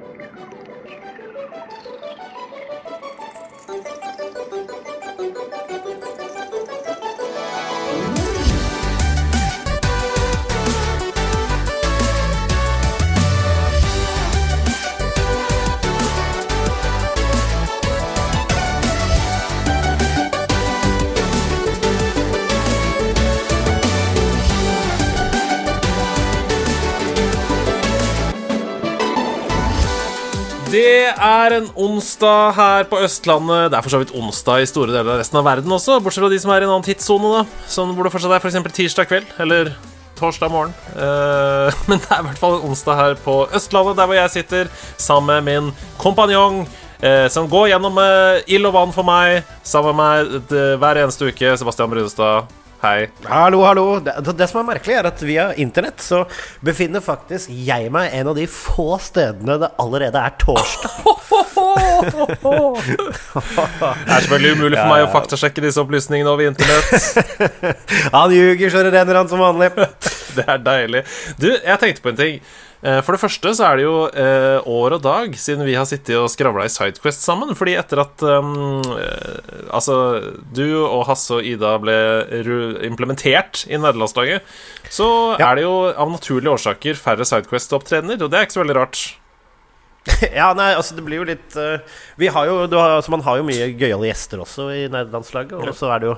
Thank you. Er en onsdag her på Østlandet. Det er for så vidt onsdag i store deler av resten av verden også, bortsett fra de som er i en annen tidssone, da. Sånn hvor det fortsatt er f.eks. tirsdag kveld, eller torsdag morgen. Uh, men det er i hvert fall en onsdag her på Østlandet, der hvor jeg sitter sammen med min kompanjong. eh, som går gjennom eh, ild og vann for meg, sammen med meg hver eneste uke. Sebastian Brunestad, hei. Hallo, hallo. Det, det som er merkelig, er at via internett så befinner faktisk jeg meg en av de få stedene det allerede er torsdag. Det er selvfølgelig umulig for meg å faktasjekke disse opplysningene over internett. Han ljuger så det renner, han som vanlig. Det er deilig. Du, jeg tenkte på en ting. Eh, For det første så er det jo eh, år og dag siden vi har sittet og skravla i Sidequest sammen. Fordi etter at um, Altså, du og Hasse og Ida ble implementert i nederlandslaget, så Ja. er det jo av naturlige årsaker færre Sidequest-opptredener, og det er ikke så veldig rart. Ja, nei, altså det blir jo litt uh, Vi har jo, du har, altså Man har jo mye gøyale gjester også i nederlandslaget. Og så er det jo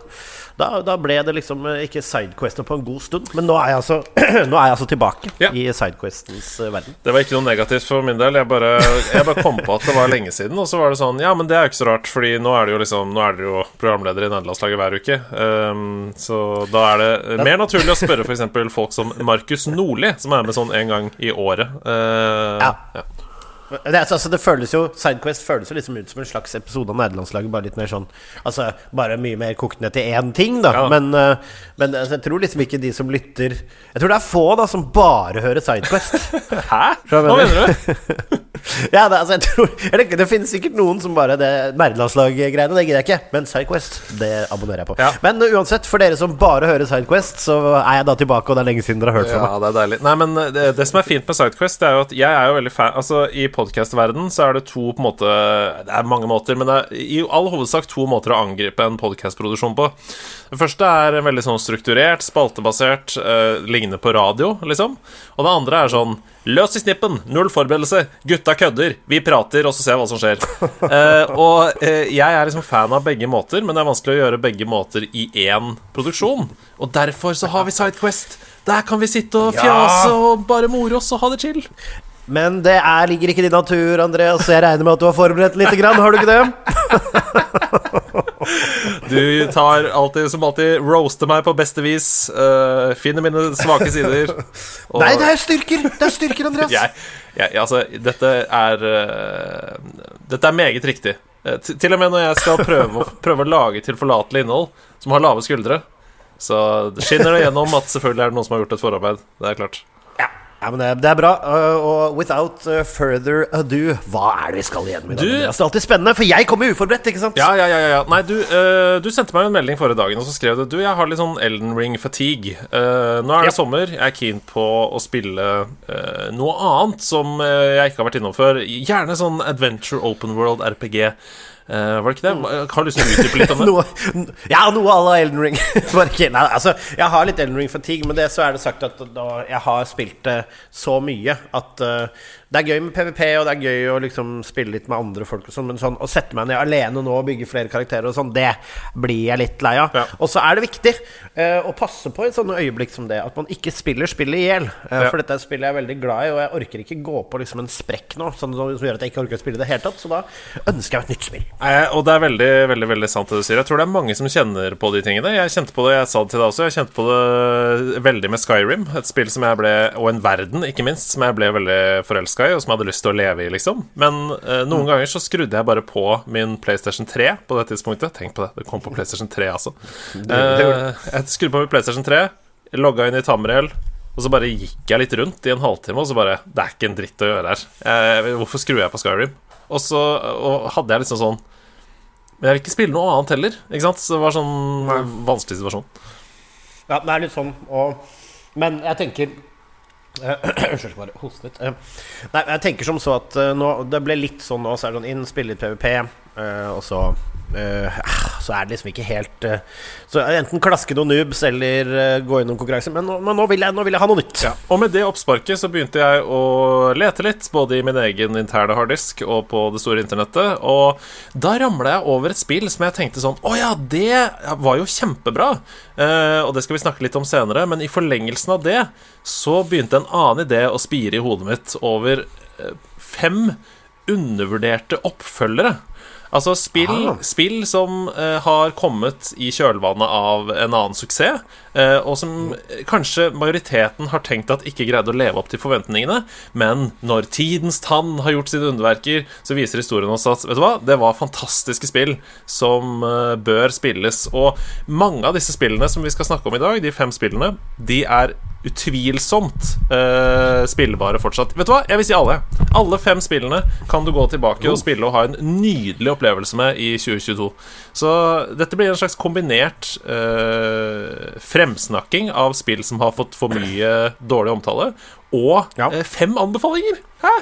da, da ble det liksom eh, ikke Sidequester på en god stund. Men nå er jeg altså, nå er jeg altså tilbake Ja. i Sidequestens eh, verden. Det var ikke noe negativt for min del. Jeg bare, jeg bare kom på at det var lenge siden, og så var det sånn Ja, men det er jo ikke så rart, Fordi nå er det jo liksom Nå er dere jo programleder i nederlandslaget hver uke. Um, så da er det mer naturlig å spørre f.eks. folk som Markus Nordli, som er med sånn en gang i året. Uh, Ja. ja. Det, er- altså, det føles jo Sidequest føles jo liksom ut som en slags episode av nederlandslaget, bare litt mer sånn Altså bare mye mer kokt ned til én ting, da. Ja. Men, eh, men altså, jeg tror liksom ikke de som lytter Jeg tror det er få da som bare hører Sidequest. Hæ? Hva Hva mener du? ja, det, altså, jeg tror tenker, Det finnes sikkert noen som bare Det nederlandslag-greiene, det gidder jeg ikke. Men Sidequest, det abonnerer jeg på. Ja. Men uh, uansett, for dere som bare hører Sidequest, så er jeg da tilbake, og det er lenge siden dere har hørt fra meg. Ja, det er deilig. Nei, men det, det som er fint med Sidequest, det er jo at jeg er jo veldig fan Altså, i podcast-verden så er det to på en måte Det er mange måter, men det er i all hovedsak to måter å angripe en podcast-produksjon på. Det første er veldig sånn strukturert, spaltebasert, eh, lignende på radio, liksom. Og det andre er sånn Løs i snippen, null forberedelse, gutta kødder, vi prater, og så ser jeg hva som skjer. Eh, og eh, jeg er liksom fan av begge måter, men det er vanskelig å gjøre begge måter i én produksjon. Og derfor så har vi Sidequest. Der kan vi sitte og Ja. fjase og bare more oss og ha det chill. Men det er, ligger ikke i din natur, Andreas. Jeg regner med at du har forberedt litt, grann, har du ikke det? Du tar alltid som alltid roaster meg på beste vis. Uh, finner mine svake sider. og- Nei, det er styrker! Det er styrker, Andreas. jeg, jeg, altså, dette er uh, Dette er meget riktig. Uh, til- og med når jeg skal prøve, prøve å lage tilforlatelig innhold som har lave skuldre, så skinner det gjennom at selvfølgelig er det noen som har gjort et forarbeid. Det er klart. Ja, men det, det er bra. Uh, og without uh, further ado, hva er det vi skal igjennom i dag? Du- Det er alltid spennende, for jeg kommer uforberedt, ikke sant? Ja, ja, ja, ja. Nei, du, uh, du sendte meg en melding forrige dagen, og så skrev du Du, jeg har litt sånn Elden Ring-fatigue. Uh, nå er det Ja. sommer. Jeg er keen på å spille eh, noe annet som eh, jeg ikke har vært innom før. Gjerne sånn adventure open world RPG. Eh, var det ikke det? Har lyst til å utdype litt om det. Noe, ja, noe à la Elden Ring. Nei, altså, jeg har litt Elden Ring-fatigue, men det så er det sagt at da, jeg har spilt det så mye at uh, det er gøy med PVP, og det er gøy å liksom spille litt med andre folk og sånn, men sånn å sette meg ned alene nå og bygge flere karakterer og sånn, det blir jeg litt lei av. Ja. Og så er det viktig uh, å passe på i sånne øyeblikk som det, at man ikke spiller spillet i hjel. Uh, Ja. For dette spillet jeg er veldig glad i, og jeg orker ikke gå på liksom en sprekk nå, sånn som gjør at jeg ikke orker å spille i det hele tatt. Så da ønsker jeg meg et nytt spill. Eh, og det er veldig veldig, veldig sant det du sier. Jeg tror det er mange som kjenner på de tingene. Jeg kjente på det, jeg sa det til deg også. Jeg kjente på det veldig med Skyrim. Et spill som jeg ble Og en verden, ikke minst, som jeg ble veldig forelska i, og som jeg hadde lyst til å leve i, liksom. Men eh, noen ganger så skrudde jeg bare på min PlayStation 3 på det tidspunktet. Tenk på det, det kom på PlayStation 3, altså. Eh, jeg skrudde på min PlayStation 3, logga inn i Tamriel. Og så bare gikk jeg litt rundt i en halvtime, og så bare Det er ikke en dritt å gjøre her. Eh, hvorfor skrur jeg på Skyrim? Og så og hadde jeg liksom sånn Men jeg vil ikke spille noe annet heller. Ikke sant? Så det var sånn vanskelig situasjon. Ja, det er litt sånn og, Men jeg tenker Unnskyld, jeg bare hostet. Eh, Nei, jeg tenker som så at eh, nå, det ble litt sånn nå, så er det sånn inn, spille litt PVP, eh, og så eh, Så er det liksom ikke helt uh, Så enten klaske noen noobs eller uh, gå innom konkurranse, men, nå, men nå, vil jeg, nå vil jeg ha noe nytt. Og med det oppsparket så begynte jeg å lete litt, både i min egen interne harddisk og på det store internettet. Og da ramla jeg over et spill som jeg tenkte sånn Å ja, det var jo kjempebra! Og det skal vi snakke litt om senere, men i forlengelsen av det så begynte en annen idé å spire i hodet mitt over fem undervurderte oppfølgere. Altså spill, spill som uh, har kommet i kjølvannet av en annen suksess, uh, og som eh, kanskje majoriteten har tenkt at ikke greide å leve opp til forventningene, men når tidens tann har gjort sine underverker, så viser historien oss at vet du hva, det var fantastiske spill som uh, bør spilles. Og mange av disse spillene som vi skal snakke om i dag, de fem spillene, de er utvilsomt uh, spillbare fortsatt. Vet du hva? Jeg vil si alle. Alle fem spillene kan du gå tilbake og spille og ha en nydelig opplevelse med i 2022. Så dette blir en slags kombinert uh, fremsnakking av spill som har fått for mye dårlig omtale, og Ja. uh, fem anbefalinger. Hæ?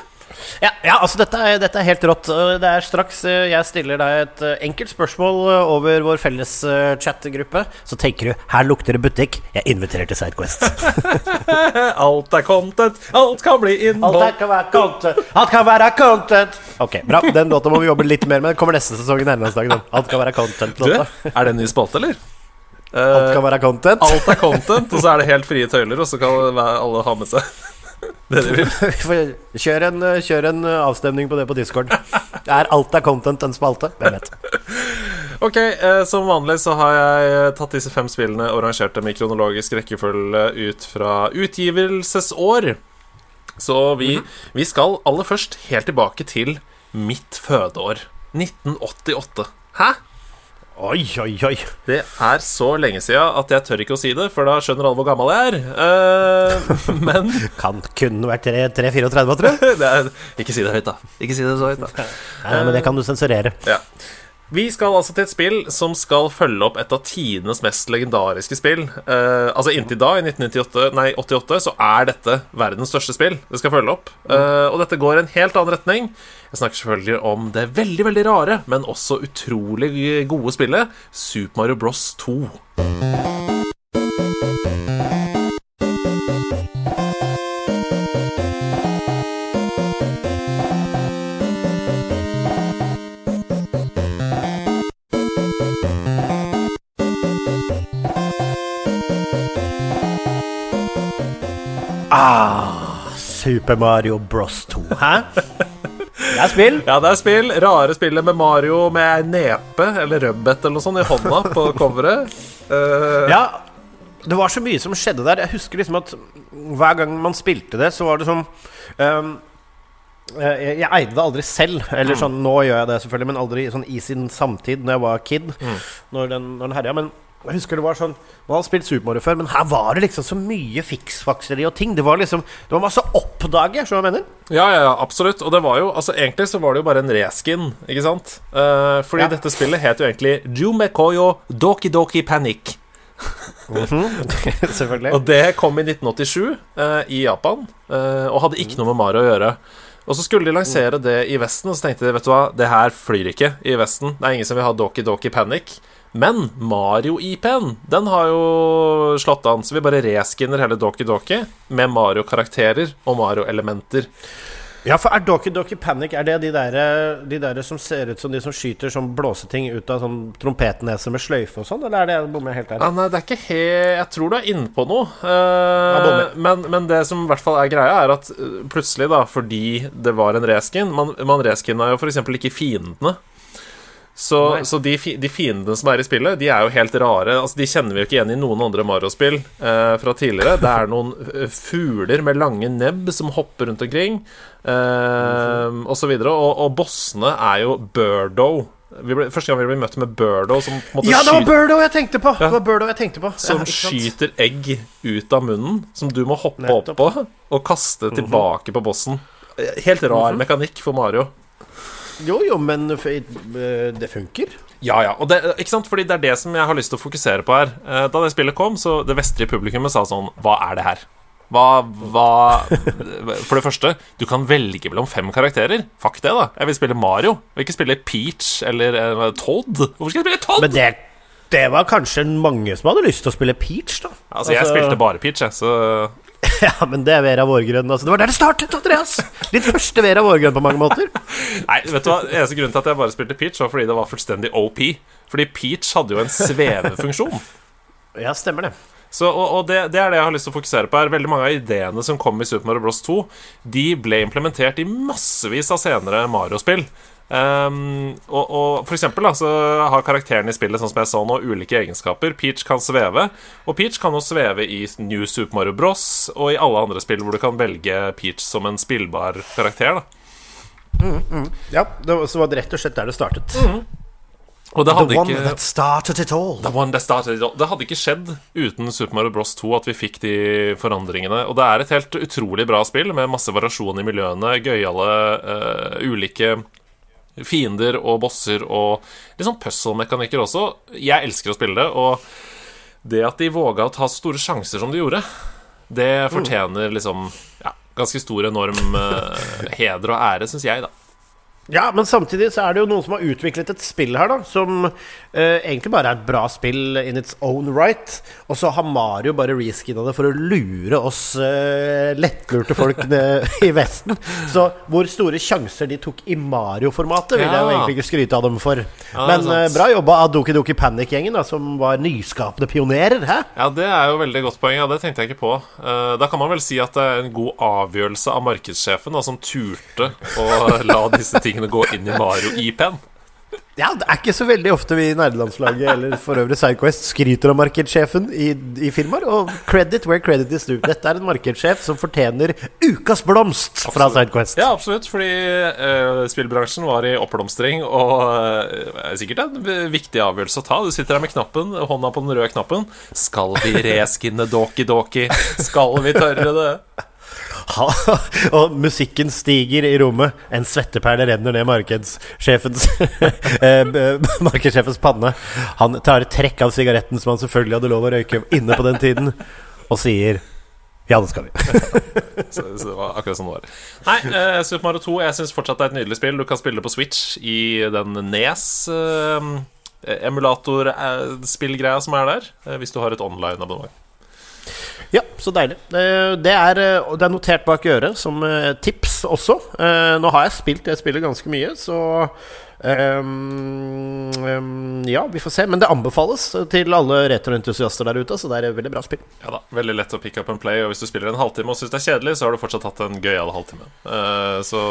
Ja, ja altså dette er, dette er helt rått. Det er straks uh, jeg stiller deg et uh, enkelt spørsmål uh, over vår felles chatgruppe. Så tenker du 'her lukter det butikk', jeg inviterer til Sidequest. Alt er content, alt kan bli innhold. Alt kan være content. Alt kan være content. Ok, bra. Den låta må vi jobbe litt mer med. Den kommer neste sesong i Nærmlandsdagen. Alt kan være content-låta. er det en ny spalte, eller? Alt Eh, kan være content. alt er content, og så er det helt frie tøyler, og så kan alle ha med seg det det. Vi får- Kjør en, kjør en avstemning på det på Discord. Det Er alt er content en spalte? Hvem vet. Ok, eh, Som vanlig så har jeg tatt disse fem spillene og rangert dem i kronologisk rekkefølge ut fra utgivelsesår. Så vi, vi skal aller først helt tilbake til mitt fødeår. 1988. Hæ? Oi, oi, oi. Det er så lenge siden at jeg tør ikke å si det, for da skjønner alle hvor gammel jeg er. Uh, men Kan kun vært 3-34, tror jeg. Ikke si det høyt, da. Ikke si det så høyt, da. Nei, men det kan du sensurere. Ja. Vi skal altså til et spill som skal følge opp et av tidenes mest legendariske spill. Eh, altså Inntil da, i 1998, nei, 88, så er dette verdens største spill det skal følge opp. Eh, og dette går i en helt annen retning. Jeg snakker selvfølgelig om det veldig veldig rare, men også utrolig gode spillet Super Mario Bros 2. Ah, Super Mario Bros 2. Hæ? Det er spill. Ja, det er spill. Rare spillet med Mario med nepe eller rødbet eller noe sånt i hånda på coveret. Uh... Ja, det var så mye som skjedde der. Jeg husker liksom at hver gang man spilte det, så var det sånn ehm, eh, jeg, jeg eide det aldri selv. Eller sånn, nå gjør jeg det selvfølgelig, men aldri sånn i sin samtid, når jeg var kid. Når den, når den herja. Men jeg husker det var sånn Man har spilt Super Mario før, men her var det liksom så mye fiksfakseri og ting. Det var liksom Det var masse oppdage, skjønner du hva jeg mener? Ja, ja, ja, absolutt. Og det var jo Altså, egentlig så var det jo bare en reskin, ikke sant? Eh, fordi Ja. dette spillet het jo egentlig Jumekoyo Doki Doki Panic. selvfølgelig. Og det kom i 1987 eh, i Japan, eh, og hadde ikke noe med Mario å gjøre. Og så skulle de lansere det i Vesten, og så tenkte de vet du hva, det her flyr ikke i Vesten. Det er ingen som vil ha Doki Doki Panic. Men Mario-IP-en, den har jo slått an, så vi bare reskinner hele Doki Doki med Mario-karakterer og Mario-elementer. Ja, for er Doki Doki Panic Er det de der, de der som ser ut som de som skyter sånn blåseting ut av sånn trompetnese med sløyfe og sånn, eller er det bommer helt helt Ja, der? nei, det er ikke he Jeg tror du er inne på noe. Eh, men, men det som i hvert fall er greia, er at eh, plutselig, da, fordi det var en reskin Man, man reskinna jo f.eks. ikke fiendene. Så, så de, de fiendene som er i spillet, de er jo helt rare. Altså, de kjenner vi jo ikke igjen i noen andre Mario-spill eh, fra tidligere. Det er noen eh, fugler med lange nebb som hopper rundt omkring, eh, og så videre. Og, og bossene er jo Birdo. Vi ble, første gang vi ble møtt med Birdo, som Ja, det var Burdo Birdo jeg tenkte på! Det var jeg tenkte på som Ja, skyter egg ut av munnen, som du må hoppe opp på og kaste tilbake på bossen. Helt rar mekanikk for Mario. Jo, jo, men eh, det funker. Ja, ja, og det, ikke sant? Fordi det er det som jeg har lyst til å fokusere på her. Eh, Da det spillet kom, så det vestlige publikummet sa sånn Hva er det her? Hva, hva For det første, du kan velge mellom fem karakterer. Fuck det, da. Jeg vil spille Mario. Jeg vil ikke spille Peach eller uh, Todd. Hvorfor skal jeg spille Todd? Men det, det var kanskje mange som hadde lyst til å spille Peach, da. Altså, jeg spilte bare Peach, jeg, så Ja, men det er Vera Vårgrønn. Altså. Det var der det startet, Andreas! Ditt første Vera Vårgrønn på mange måter. Nei, vet du hva Eneste grunnen til at jeg bare spilte Peach, var fordi det var fullstendig OP. Fordi Peach hadde jo en svevefunksjon. Ja, stemmer det. Så, og, og det, det, er det jeg har lyst til å fokusere på. her Veldig Mange av ideene som kom i Super Mario Bros 2, De ble implementert i massevis av senere Mario-spill. Um, og, og, for eksempel da, så har karakteren i spillet Sånn som jeg sa nå ulike egenskaper. Peach kan sveve, og Peach kan jo sveve i New Super Mario Bros. Og i alle andre spill hvor du kan velge Peach som en spillbar karakter. Mm, mm. Ja, det var, så var det rett og slett der det startet. Mm. Og det hadde the one ikke, that started it all. The one that started it all. Det hadde ikke skjedd uten Super Mario Bros 2 at vi fikk de forandringene. Og det er et helt utrolig bra spill med masse variasjon i miljøene, gøyale, uh, ulike fiender og bosser og litt sånn puzzle-mekanikker også. Jeg elsker å spille det, og det at de våga å ta store sjanser som de gjorde, det fortjener liksom ja, ganske stor, enorm uh, heder og ære, syns jeg, da. Ja, men samtidig så er det jo noen som har utviklet et spill her, da, som uh, egentlig bare er et bra spill in its own right. Og så har Mario bare reskinna det for å lure oss uh, lettlurte folk i Vesten. Så hvor store sjanser de tok i Mario-formatet, vil jeg jo egentlig ikke skryte av dem for. Ja, men uh, bra jobba av Doki Doki Panic-gjengen, som var nyskapende pionerer. Hæ? Ja, det er jo veldig godt poeng. Ja, det tenkte jeg ikke på. Da kan man vel si at det er en god avgjørelse av markedssjefen, da, som turte å la disse tingene gå inn i Mario-IP-en. Ja, det er ikke så veldig ofte vi i nerdelandslaget eller for øvrig Sidequest skryter av markedssjefen i, i, firmaer. Og credit where credit is due. Dette er en markedssjef som fortjener ukas blomst absolutt. fra Sidequest. Ja, absolutt, fordi uh, spillbransjen var i oppblomstring, og uh, er sikkert en viktig avgjørelse å ta. Du sitter her med knappen, hånda på den røde knappen. Skal vi reskinne Doki Doki? Skal vi tørre det? Ha, og musikken stiger i rommet. En svetteperle renner ned markedssjefens eh, Markedssjefens panne. Han tar et trekk av sigaretten som han selvfølgelig hadde lov å røyke inne på den tiden, og sier ja, det skal vi. så, så, det var akkurat sånn det var. Nei, uh, Super Mario 2 Jeg syns fortsatt det er et nydelig spill. Du kan spille på Switch i den Nes uh, emulatorspillgreia som er der, uh, hvis du har et online-abonnement. Ja, så deilig. Det er, det er notert bak øret som tips også. Nå har jeg spilt, jeg spiller ganske mye, så um, um, Ja, vi får se. Men det anbefales til alle retroentusiaster der ute, så det er et veldig bra spill. Ja da, Veldig lett å pick up and play, og hvis du spiller en halvtime og syns det er kjedelig, så har du fortsatt hatt en gøyal halvtime. Uh, så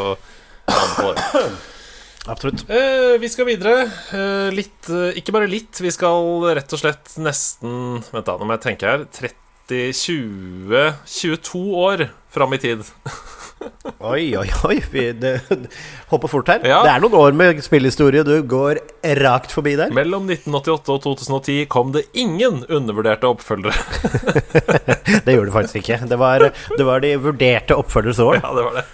Absolutt. Uh, vi skal videre. Uh, litt, ikke bare litt, vi skal rett og slett nesten Vent, da, nå må jeg tenke her. 30 20-22 år fram i tid. oi, oi, oi. Det hopper fort her. Ja. Det er noen år med spillhistorie du går rakt forbi der. Mellom 1988 og 2010 kom det ingen undervurderte oppfølgere. det gjorde det faktisk ikke. Det var, det var de vurderte oppfølgeres år. Ja, det var det.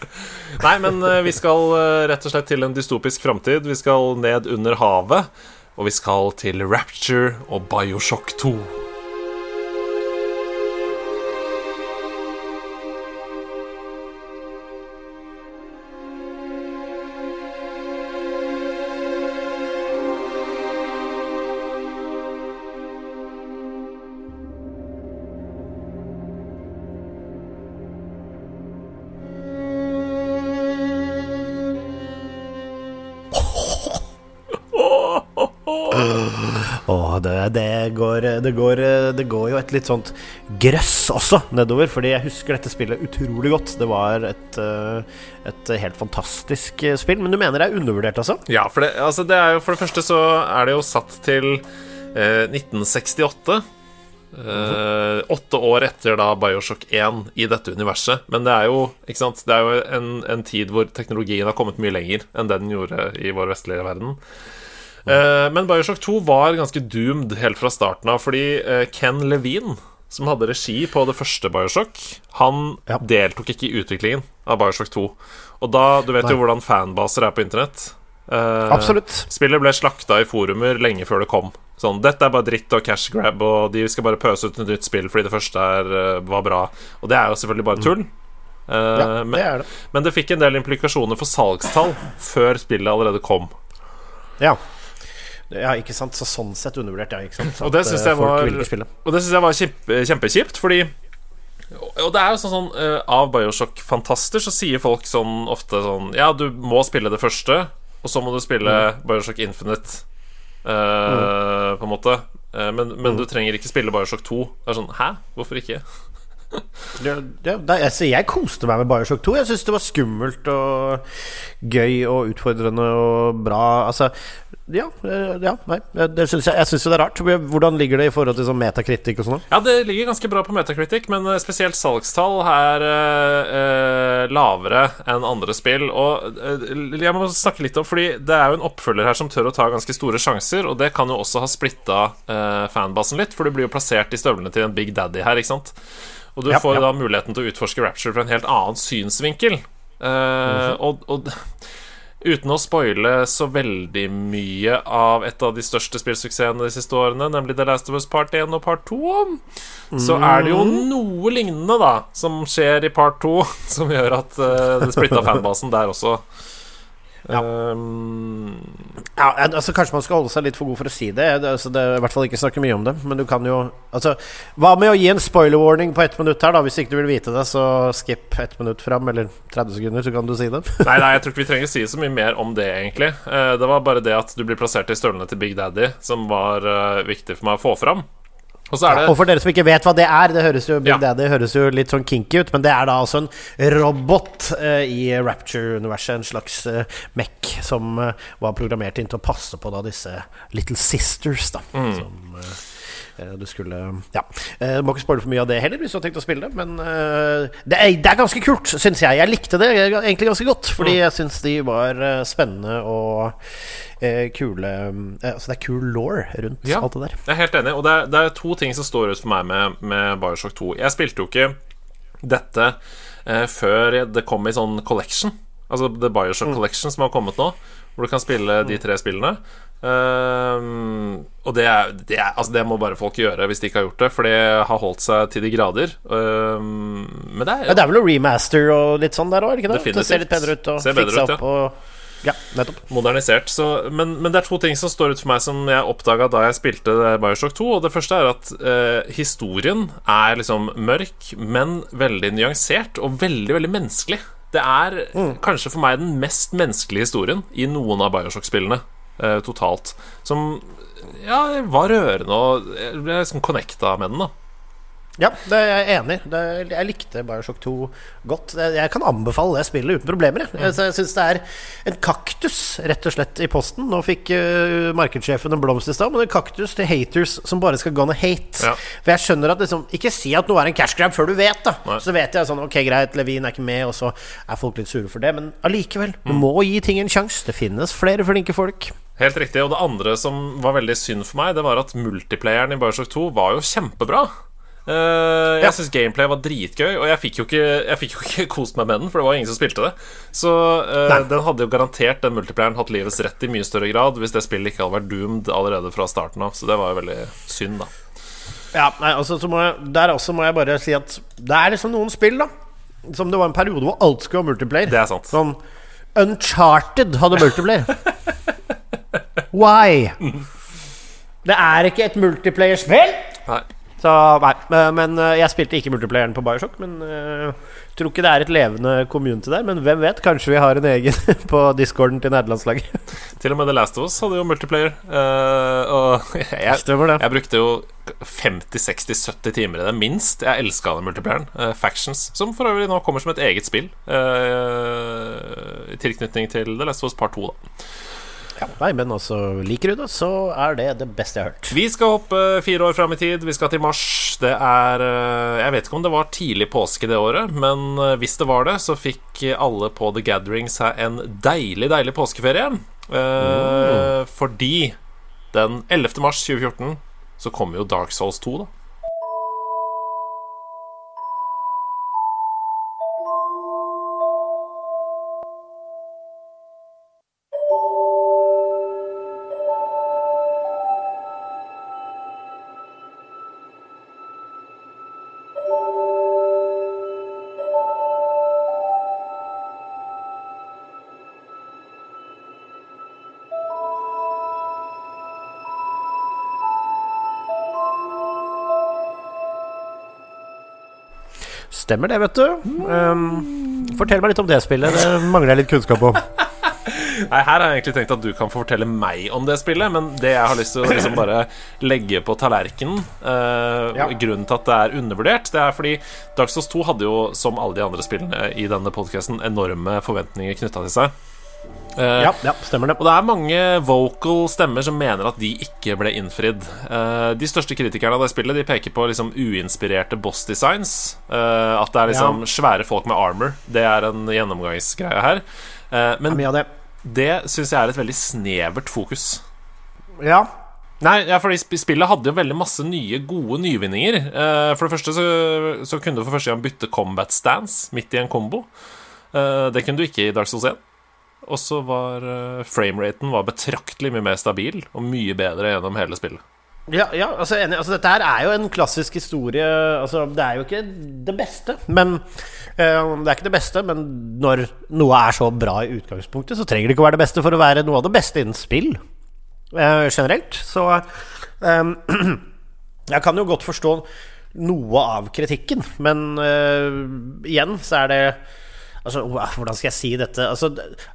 Nei, men eh, vi skal eh, rett og slett til en dystopisk framtid. Vi skal ned under havet. Og vi skal til Rapture og Bioshock 2. det, det, går, det, går, det, går, jo et litt sånt grøss også nedover, fordi jeg husker dette spillet utrolig godt. Det var et, eh, et helt fantastisk spill. Men du mener det er undervurdert, altså? Ja, for det, altså er jo, for det første så er det jo satt til eh, 1968. Eh, åtte år etter da Bioshock 1 i dette universet. Men det er jo? Det er jo en, en tid hvor teknologien har kommet mye lenger enn det den gjorde i vår vestlige verden. Uh, men Bioshock 2 var ganske doomed helt fra starten av, fordi uh, Ken Levine, som hadde regi på det første Bioshock, han ja. deltok ikke i utviklingen av Bioshock 2. Og da, du vet Nei. jo hvordan fanbaser er på internett. Uh, Absolutt Spillet ble slakta i forumer lenge før det kom. Sånn, Dette er bare dritt og cash grab, og de skal bare pøse ut et nytt spill fordi det første er, var bra. Og det er jo selvfølgelig bare tull. Eh, Ja, men, det det. men det fikk en del implikasjoner for salgstall før spillet allerede kom. Ja. Ja, ikke sant. Så sånn sett undervurdert, ja. Ikke sant? Og det At, synes eh, jeg var- vil. Og det syns jeg var kjempe, kjempekjipt, fordi Og det er jo sånn, sånn eh, Av Bioshock-fantaster så sier folk sånn ofte sånn Ja, du må spille det første, og så må du spille Mm. Bioshock Infinite, eh, på en måte. Men, men Mm. du trenger ikke spille Bioshock 2. Det er sånn Hæ? Hvorfor ikke? Det, det, altså, jeg koste meg med Bioshock 2. Jeg syntes det var skummelt og gøy og utfordrende og bra. Altså, ja, eh, ja nei, det synes jeg, jeg syns jo det er rart. Hvordan ligger det i forhold til sånn metakritikk og sånn? Ja, det ligger ganske bra på metakritikk, men eh, spesielt salgstall er eh, eh, lavere enn andre spill. Og eh, jeg må snakke litt om, fordi det er jo en oppfølger her som tør å ta ganske store sjanser, og det kan jo også ha splitta eh, fanbasen litt, for du blir jo plassert i støvlene til en Big Daddy her, ikke sant? Og du Ja, får ja. da muligheten til å utforske Rapture fra en helt annen synsvinkel. Eh, og, og uten å spoile så veldig mye av et av de største spillsuksessene de siste årene, nemlig The Last of Us Part 1 og Part 2, så er det jo noe lignende da som skjer i Part 2, som gjør at uh, det splitta fanbasen der også. Ja. Um, Ja, altså Kanskje man skal holde seg litt for god for å si det. det, altså, det I hvert fall ikke snakke mye om det. Men du kan jo Altså Hva med å gi en spoiler warning på ett minutt her, da? Hvis ikke du vil vite det, så skip ett minutt fram, eller 30 sekunder, så kan du si det. Nei, nei, jeg tror ikke vi trenger si så mye mer om det, egentlig. Eh, Det var bare det at du blir plassert i støvlene til Big Daddy, som var eh, viktig for meg å få fram. Og så det Og for dere som ikke vet hva det er, det høres jo Ja. Daddy høres jo litt sånn kinky ut, men det er da altså en robot eh, i Rapture-universet. En slags uh, MEC som eh, var programmert inn til å passe på da disse Little Sisters, da. Mm. Som eh, eh, du skulle Ja. Eh, må ikke spoile for mye av det heller, hvis du har tenkt å spille det, men eh, det, er, det er ganske kult, syns jeg. Jeg likte det egentlig ganske godt, fordi Mm. jeg syns de var eh, spennende og eh, kule eh, Altså, det er kul law rundt Ja. alt det der. Jeg er helt enig, og det er, det er to ting som står ut for meg med, med Bioshock 2. Jeg spilte jo ikke dette eh, før det kom i sånn collection. Altså The Bioshock Collection som har kommet nå, hvor du kan spille de tre spillene. Ehm, og det, er, det, er, altså det må bare folk gjøre hvis de ikke har gjort det, for det har holdt seg til de grader. Ehm, men det er Ja, det er vel noe remaster og litt sånn der òg, ikke det? Definitivt. Det ser litt bedre ut og Ser bedre ut, ja. og Ja, modernisert. Så, men, men det er to ting som står ut for meg som jeg oppdaga da jeg spilte Bioshock 2. Og det første er at eh, historien er liksom mørk, men veldig nyansert og veldig, veldig menneskelig. Det er kanskje for meg den mest menneskelige historien i noen av Bioshock-spillene eh, totalt. Som ja, var rørende, og jeg ble liksom connecta med den, da. Ja, det er jeg enig i. Jeg likte Bioshock 2 godt. Jeg kan anbefale det spillet uten problemer. Jeg, jeg, jeg syns det er en kaktus, rett og slett, i posten. Nå fikk uh, markedssjefen en blomst i stad, men en kaktus til haters som bare skal gonna hate. Ja. For jeg skjønner at liksom Ikke si at noe er en cash grab før du vet, da. Nei. Så vet jeg sånn Ok, greit, Levin er ikke med, og så er folk litt sure for det. Men allikevel, du Mm. må gi ting en sjanse. Det finnes flere flinke folk. Helt riktig. Og det andre som var veldig synd for meg, det var at multiplayeren i Bioshock 2 var jo kjempebra. Eh, jeg Ja. syns gameplay var dritgøy, og jeg fikk, jo ikke, jeg jo ikke kost meg med den, for det var ingen som spilte det. Så uh, den hadde jo garantert den multiplayeren hatt livets rett i mye større grad hvis det spillet ikke hadde vært doomed allerede fra starten av. Så det var jo veldig synd, da. Ja, nei, altså jeg, Der også må jeg bare si at det er liksom noen spill, da. Som det var en periode hvor alt skulle ha multiplayer. Det er sant. Sånn Uncharted hadde multiplayer. Why? Det er ikke et multiplayer-spill! Nei. Så nei, men- men eh, jeg spilte ikke multiplayeren på Bioshock. Men uh, tror ikke det er et levende community der. Men hvem vet? Kanskje vi har en egen på discorden til nederlandslaget. Til og med The Last of Us hadde jo multiplayer. eh, og jeg, Stemmer jeg brukte jo 50-60-70 timer i det, minst. Jeg elska den multiplayeren. eh, Factions, som for øvrig nå kommer som et eget spill. eh, I tilknytning til The Last of Us Part 2, da. Ja, nei, men altså, liker du det, så er det det beste jeg har hørt. Vi skal hoppe fire år fram i tid. Vi skal til mars. Det er eh, Jeg vet ikke om det var tidlig påske det året, men eh, hvis det var det, så fikk alle på The Gathering seg en deilig, deilig påskeferie. Mm. Fordi den 11. mars 2014 så kommer jo Dark Souls 2, da. Stemmer det, vet du. Um, fortell meg litt om det spillet. Det mangler jeg litt kunnskap om. Nei, Her har jeg egentlig tenkt at du kan få fortelle meg om det spillet, men det jeg har lyst til å liksom bare legge på tallerkenen uh, Ja. Grunnen til at det er undervurdert, det er fordi Dark Souls 2 hadde jo, som alle de andre spillene i denne podkasten, enorme forventninger knytta til seg. Eh, Ja, ja, stemmer det. Og det er mange vocal stemmer som mener at de ikke ble innfridd. Eh, de største kritikerne av det spillet De peker på liksom uinspirerte boss designs. eh, at det er liksom svære folk med armor. Det er en gjennomgangsgreie her. Men Mye det. det syns jeg er et veldig snevert fokus. Ja. Nei, ja, fordi spillet hadde jo veldig masse nye, gode nyvinninger. Uh, for det første så, så kunne du for første gang bytte combat stance midt i en kombo. Uh, det kunne du ikke i Dark Souls 1. Og så var uh, frameraten var betraktelig mye mer stabil og mye bedre gjennom hele spillet. Ja, ja altså, enig. altså Dette her er jo en klassisk historie. Altså, det er jo ikke det beste, men uh, Det er ikke det beste, men når noe er så bra i utgangspunktet, så trenger det ikke å være det beste for å være noe av det beste innen spill uh, generelt. Så eh, jeg kan jo godt forstå noe av kritikken, men igjen så er det Altså, Hvordan skal jeg si dette? Altså,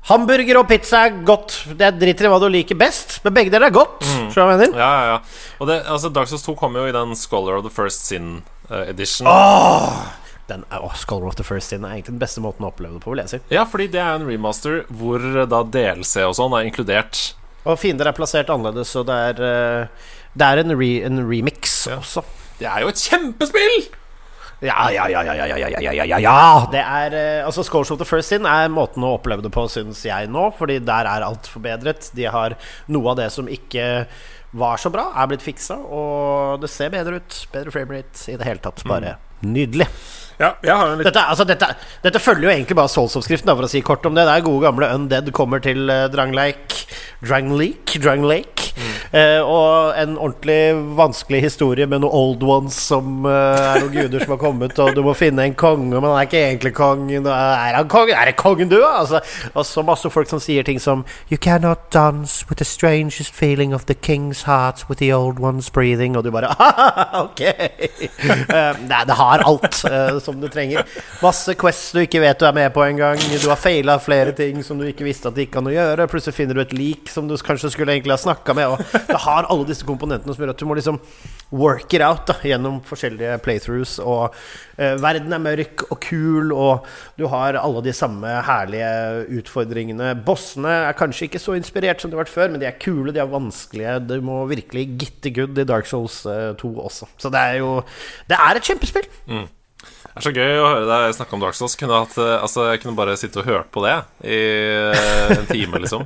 hamburger og pizza er godt. Det driter i hva du liker best, men begge deler er godt. Skjønner du hva jeg mener? Ja, ja, ja. Og det, altså, Dark Souls 2 kommer jo i den Scholar of the First Sin uh, edition. Den, oh, Scholar of the First Sin er egentlig den beste måten å oppleve det på, vil jeg si. Ja, fordi det er en remaster hvor eh, da DLC og sånn er inkludert. Og fiender er plassert annerledes, så det er, uh, det er en, re, en remix også. Det er jo et kjempespill! Ja, ja, ja, ja, ja, ja, ja, ja, ja. Det er eh, Altså, Scores of the First Sin er måten å oppleve det på, syns jeg nå, fordi der er alt forbedret. De har noe av det som ikke var så bra, er blitt fiksa, og det ser bedre ut. Bedre framerate i det hele tatt. Bare nydelig. Ja, jeg har en litt Dette, altså, dette, dette følger jo egentlig bare Souls-oppskriften, for å si kort om det. Det er gode gamle Undead kommer til uh, Drangleik Drangleik? Mm. Eh, og en ordentlig vanskelig historie med noen old ones som eh, er noen guder som har kommet, og du må finne en konge, men han er ikke egentlig kongen. Er han kongen? Er det kongen du er? Altså, og så masse folk som sier ting som You cannot dance with the strangest feeling of the king's heart with the old ones breathing. Og du bare Ok! Eh, nei, det har alt eh, som du trenger. Masse quests du ikke vet du er med på engang. Du har faila flere ting som du ikke visste at det gikk an å gjøre. Plutselig finner du et lik som du kanskje skulle egentlig ha snakka med. Og det har alle disse komponentene som gjør at du må liksom work it out da, gjennom forskjellige playthroughs. Og eh, verden er mørk og kul, og du har alle de samme herlige utfordringene. Bossene er kanskje ikke så inspirert som de har vært før, men de er kule, de er vanskelige. Du må virkelig gitte good i Dark Souls eh, 2 også. Så det er jo Det er et kjempespill. Det er så gøy å høre deg snakke om Dark Souls. Kunne hatt, eh, altså, jeg kunne bare sitte og hørt på det i eh, en time, liksom.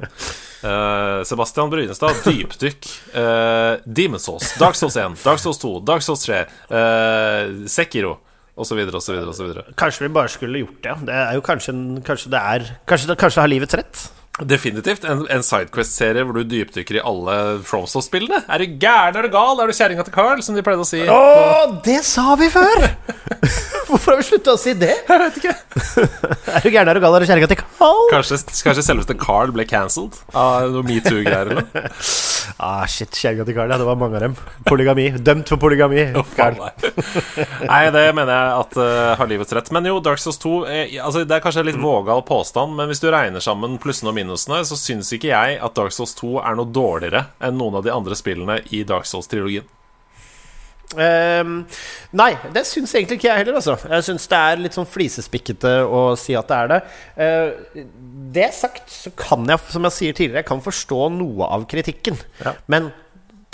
Uh, Sebastian Brynestad, dypdykk. Uh, Demon Souls, Dark Souls 1, Dark Souls 2, Dark Souls 3, uh, Sekiro osv., osv., osv. Kanskje vi bare skulle gjort det. Det er jo kanskje, kanskje det er Kanskje det kanskje har livets rett. Definitivt. En, en Sidequest-serie hvor du dypdykker i alle FromSoft-spillene. Er du gæren, er du gal? Er du kjerringa til Carl, som de pleide å si? Å, det sa vi før! Hvorfor har vi slutta å si det? Jeg vet ikke. Er du gæren, er du gal, er du kjerringa til Carl? Kanskje, kanskje selveste Carl ble cancelled av noe metoo-greier eller noe? Ah, shit, kjerringa til Carl, ja. Det var mange av dem. Polygami. Dømt for polygami. Carl. Nei, det mener jeg at uh, har livets rett. Men jo, Dark Souls 2 eh, altså, Det er kanskje en litt vågal påstand, men hvis du regner sammen plussene og minusene, så syns ikke jeg at Dark Souls 2 er noe dårligere enn noen av de andre spillene i Dark Souls-trilogien. Ehm, nei, det syns egentlig ikke jeg heller, altså. Jeg syns det er litt sånn flisespikkete å si at det er det. Uh, det sagt, så kan jeg, som jeg sier tidligere, jeg kan forstå noe av kritikken. Ja. Men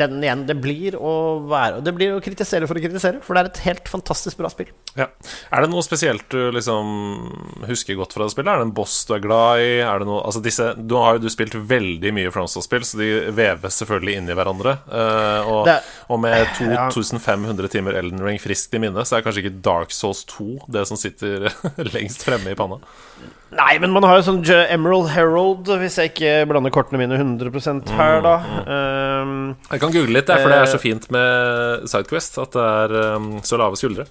den igjen, det blir å være Det blir å kritisere for å kritisere, for det er et helt fantastisk bra spill. Ja. Er det noe spesielt du liksom husker godt fra det spillet? Er det en boss du er glad i? Er det noe, altså disse, du har jo du spilt veldig mye Fromsdal-spill, så de veves selvfølgelig inn i hverandre. Uh, og, Det- og med Ja. 2500 timer Elden Ring friskt i minne, så er kanskje ikke Dark Souls 2 det som sitter lengst fremme i panna. Nei, men man har jo sånn Emerald Herald, hvis jeg ikke blander kortene mine 100% her, da. Ehm, Jeg kan google litt, for det er så Eh. fint med Sidequest at det er um, så lave skuldre.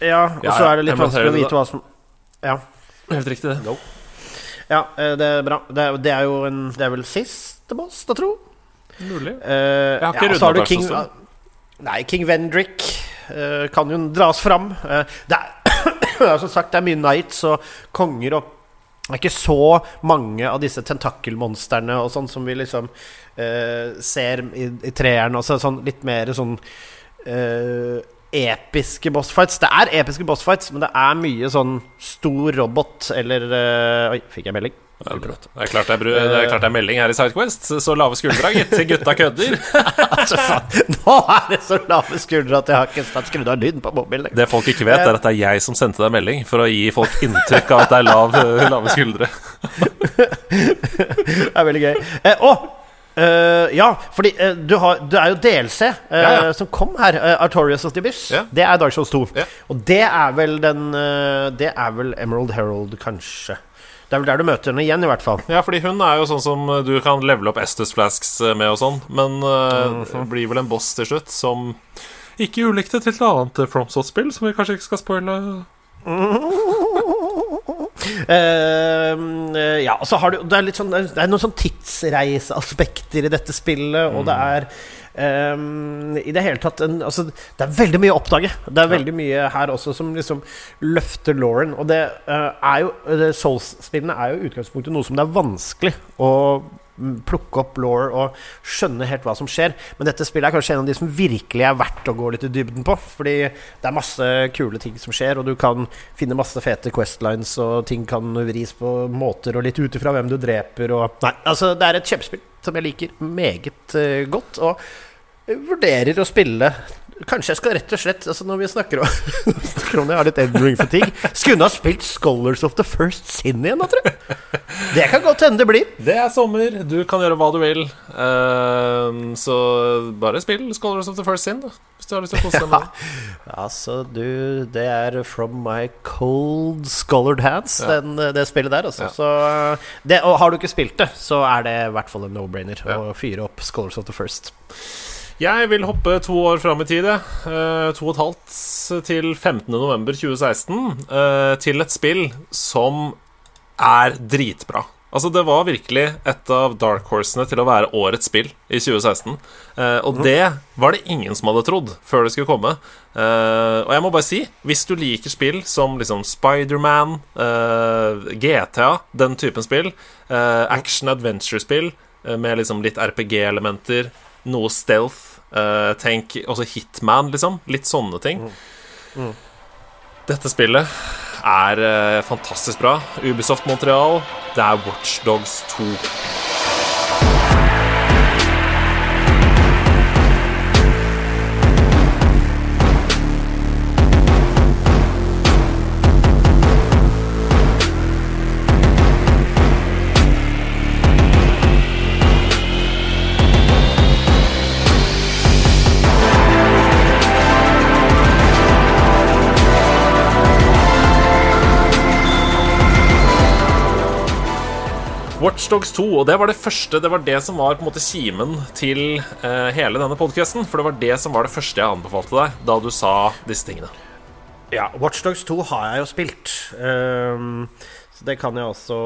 ja, og Ja, så er det litt Emerald vanskelig å vite hva som Ja. Helt riktig, det. Ja, eh, det er bra. Det er, det er jo en Det er vel siste boss, da, tro? Mulig. Jeg har ikke ja, rundet så har King Nei, King Vendrick uh, kan jo dras fram. Uh, det, er, som sagt, det er mye knights og konger og det er ikke så mange av disse tentakelmonstrene og sånn som vi liksom uh, ser i, i treeren. Også sånn litt mer sånn uh, episke bossfights. Det er episke bossfights, men det er mye sånn stor robot eller uh, Oi, fikk jeg melding? Det, er klart det er, det er klart det er melding her i Sidequest. Så lave skuldre, gitt. Gutta kødder. altså. Nå er det så lave skuldre at jeg har ikke snart skrudd av lyden på mobilen. Det folk ikke vet, er at det er jeg som sendte deg melding for å gi folk inntrykk av at det er lav, lave skuldre. det er veldig gøy. Eh, å! Uh, ja, fordi uh, du har, du, er jo DLC uh, ja, ja. som kom her. Artorias og Stibis. Ja. Det er Dark Souls 2. Og det er vel den Det er vel Emerald Herald, kanskje. Det er vel der du møter henne igjen, i hvert fall. Ja, fordi hun er jo sånn som du kan levele opp Estus Flasks med og sånn, men mm -hmm. blir vel en boss til slutt som ikke ulikt til et annet FromSoft-spill, som vi kanskje ikke skal spoile. Uh, ja, så har du Det er litt sånn Det er noen sånn tidsreiseaspekter i dette spillet, og det mm. er um, I det hele tatt en, altså, Det er veldig mye å oppdage. Det er veldig mye her også som liksom løfter Lauren. Og det uh, er jo Souls-spillene er jo utgangspunktet noe som det er vanskelig å plukke opp law og skjønne helt hva som skjer. Men dette spillet er kanskje en av de som virkelig er verdt å gå litt i dybden på. Fordi det er masse kule ting som skjer, og du kan finne masse fete questlines, og ting kan vris på måter, og litt ut ifra hvem du dreper, og Nei, altså, det er et kjempespill som jeg liker meget uh, godt, og vurderer å spille Kanskje jeg skal rett og slett altså Når vi snakker om jeg har litt Elden Ring-fatigue. Skulle ha spilt Scholars of the First Sin igjen, da, tror jeg? Det kan godt hende det blir. Det er sommer, du kan gjøre hva du vil. Uh, så bare spill Scholars of the First Sin, da. Hvis du har lyst til å kose deg med det. Altså, du, det er from my cold scholared hands, ja. den, det spillet der, altså. Ja. Så det, Og har du ikke spilt det, så er det i hvert fall en no-brainer ja. å fyre opp Scholars of the First. Jeg vil hoppe to år fram i tid, uh, to og et halvt til 15.11.2016, uh, eh, til et spill som er dritbra. Altså, det var virkelig et av dark horsene til å være årets spill i 2016. Uh, eh, og mm. det var det ingen som hadde trodd før det skulle komme. Uh, og jeg må bare si, hvis du liker spill som liksom Spiderman, uh, GTA, den typen spill, action adventure-spill med liksom litt RPG-elementer noe stealth. Uh, tenk også Hitman, liksom. Litt sånne ting. Mm. Mm. Dette spillet er uh, fantastisk bra. Ubisoft Montreal. Det er Watchdogs 2. Watchdogs 2, og det var det første Det var det som var på en måte kimen til uh, hele denne podkasten. For det var det som var det første jeg anbefalte deg da du sa disse tingene. Ja, Watchdogs 2 har jeg jo spilt. Um, så det kan jeg også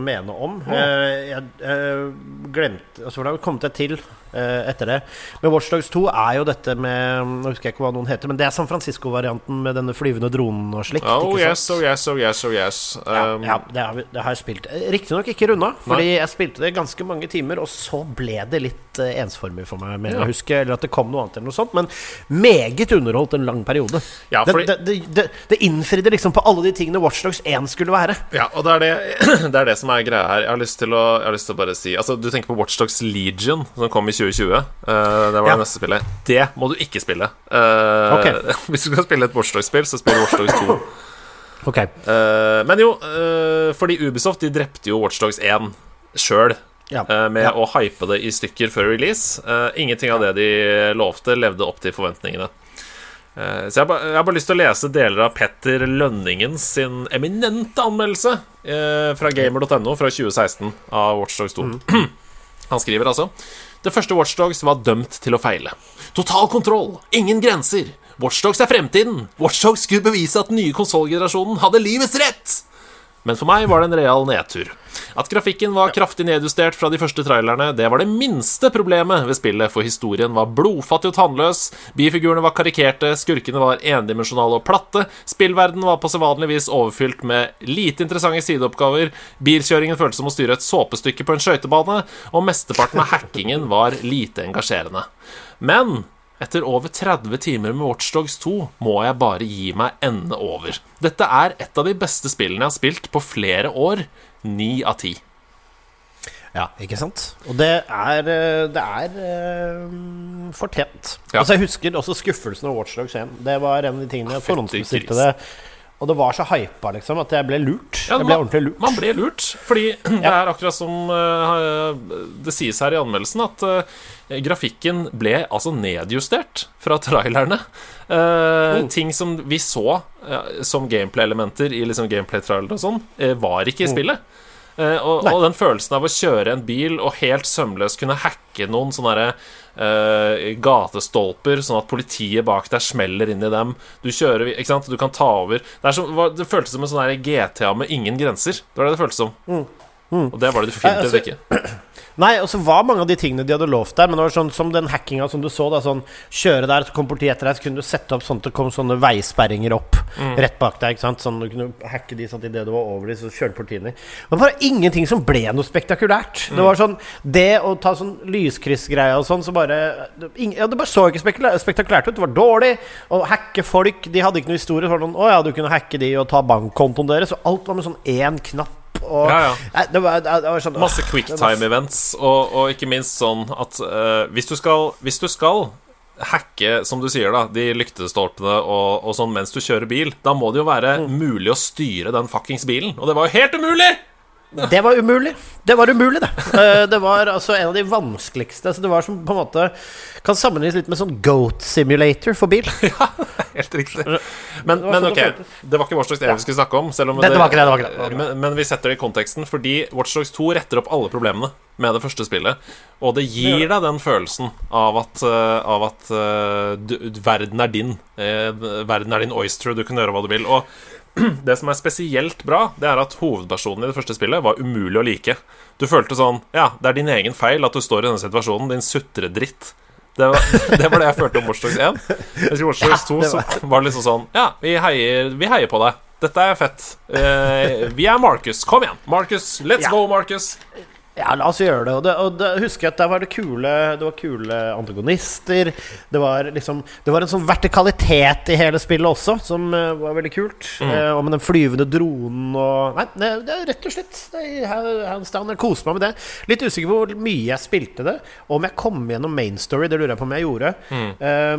mene om. Oh. Uh, jeg, uh, glemte Altså, hvordan kom jeg til Eh, etter det. Men Watchdogs 2 er jo dette med Nå husker jeg ikke hva noen heter, men det er San Francisco-varianten med denne flyvende dronen og slikt. Oh yes, oh yes, oh yes, oh yes. Um, ja, ja det, har, det, har, jeg spilt. Eh, riktignok ikke runda, fordi nei. jeg spilte det ganske mange timer, og så ble det litt uh, ensformig for meg, mener ja. å huske, eller at det kom noe annet eller noe sånt. Men meget underholdt en lang periode. Ja, fordi... det, det, det, innfridde liksom på alle de tingene Watchdogs 1 skulle være. Ja, og det er det, det er det, som er greia her. Jeg har lyst til å, jeg lyst til å bare si Altså, du tenker på Watchdogs Legion, som kom i 20 2020. Uh, det var ja. det neste spillet. Det må du ikke spille. Uh, okay. Hvis du skal spille et Watchdog-spill, så spill Watchdogs 2. okay. uh, men jo, fordi Ubisoft de drepte jo Watchdogs 1 sjøl. Ja. med ja. å hype det i stykker før release. ingenting av det de lovte, levde opp til forventningene. Så jeg, ba, jeg, har bare lyst til å lese deler av Petter Lønningen sin eminente anmeldelse fra gamer.no fra 2016 av Watchdogs 2. Mm. Han skriver altså det første Watchdogs var dømt til å feile. Total kontroll, ingen grenser. Watchdogs er fremtiden. Watchdogs skulle bevise at den nye konsollgenerasjonen hadde livets rett. Men for meg var det en real nedtur. At grafikken var kraftig nedjustert fra de første trailerne, det var det minste problemet ved spillet, for historien var blodfattig og tannløs, bifigurene var karikerte, skurkene var endimensjonale og platte, spillverdenen var på sedvanlig vis overfylt med lite interessante sideoppgaver, bilkjøringen føltes som å styre et såpestykke på en skøytebane, og mesteparten av hackingen var lite engasjerende. Men etter over 30 timer med Watchdogs 2 må jeg bare gi meg ende over. Dette er et av de beste spillene jeg har spilt på flere år. Ni av ti. Ja, ikke sant? Og det er, eh, det er uh, fortjent. Ja. Altså Jeg husker også skuffelsen av Watchdogs 1. Det var en av de tingene jeg Fytti forhåndsbestilte det. Og det var så hypa, liksom, at jeg ble lurt. Ja, jeg ble man- ordentlig lurt. Man ble lurt, fordi det er akkurat som eh, det sies her i anmeldelsen, at eh, grafikken ble altså nedjustert fra trailerne. Uh. Ting som vi så som gameplay-elementer i liksom gameplay-trailer og sånn, var ikke i spillet. Eh, og, og den følelsen av å kjøre en bil og helt sømløst kunne hacke noen sånne eh, gatestolper, sånn at politiet bak deg smeller inn i dem. Du kjører, ikke sant, du kan ta over. Det, som, det føltes som en sånn GTA med ingen grenser. Det var det det føltes som. Og det var det definitivt Nei, altså- ikke. Nei, og så var mange av de tingene de hadde lovt der, men det var sånn som den hackinga som du så. da Sånn Kjøre der, så kom politiet etter deg, så kunne du sette opp sånn at det kom sånne veisperringer opp Mm. rett bak deg. ikke sant Sånn du kunne hacke de sånn at idet du var over de, så kjørte politiet inn. Var bare ingenting som ble noe spektakulært. Mm. Det var sånn Det å ta sånn lyskryssgreie og sånn, så bare ing- Ja, det bare så ikke spektakulært ut. Det var dårlig. Å hacke folk De hadde ikke noe historie. Så var det sånn Å ja, du kunne hacke de og ta bankkontoen deres. Og alt var med sånn én knapp. Og Ja, ja. Nei, det, var, det var sånn Masse quicktime-events, og, og ikke minst sånn at uh, hvis, du skal, hvis du skal hacke, som du sier, da, de lyktestolpene og, og sånn mens du kjører bil, da må det jo være Mm. mulig å styre den fuckings bilen. Og det var jo helt umulig! Det var umulig. Det var umulig, det. Eh, Det var altså en av de vanskeligste. Så det var som på en måte Kan sammenlignes litt med sånn Goat Simulator for bil. Ja, Helt riktig. Men, men sånn ok, det var ikke Watch Dogs 1 vi skulle snakke om. Det- det var ikke det, det var ikke det. Men, men vi setter det i konteksten, fordi Watch Dogs 2 retter opp alle problemene med det første spillet. Og det gir deg den følelsen av at, eh, av at eh, du, verden er din. Verden er din oyster, du kan gjøre hva du vil. Og det som er spesielt bra, det er at hovedpersonen i det første spillet var umulig å like. Du følte sånn Ja, det er din egen feil at du står i denne situasjonen, din sutredritt. Det var, det var det jeg følte om Watchdogs 1. Mens i Watchdogs 2 så var- det liksom sånn Ja, vi heier, vi heier på deg. Dette er fett. Uh, vi er Marcus. Kom igjen. Marcus, let's Ja. go, Marcus. Ja, la oss gjøre det. Og, det, og det, husker jeg at der var det kule Det var kule antagonister. Det var liksom Det var en sånn vertikalitet i hele spillet også, som uh, var veldig kult. Eh, og med den flyvende dronen og Nei, det, det er rett og slett det, hands down. Jeg koste meg med det. Litt usikker på hvor mye jeg spilte det, og om jeg kom gjennom main story. Det lurer jeg på om jeg gjorde. Eh,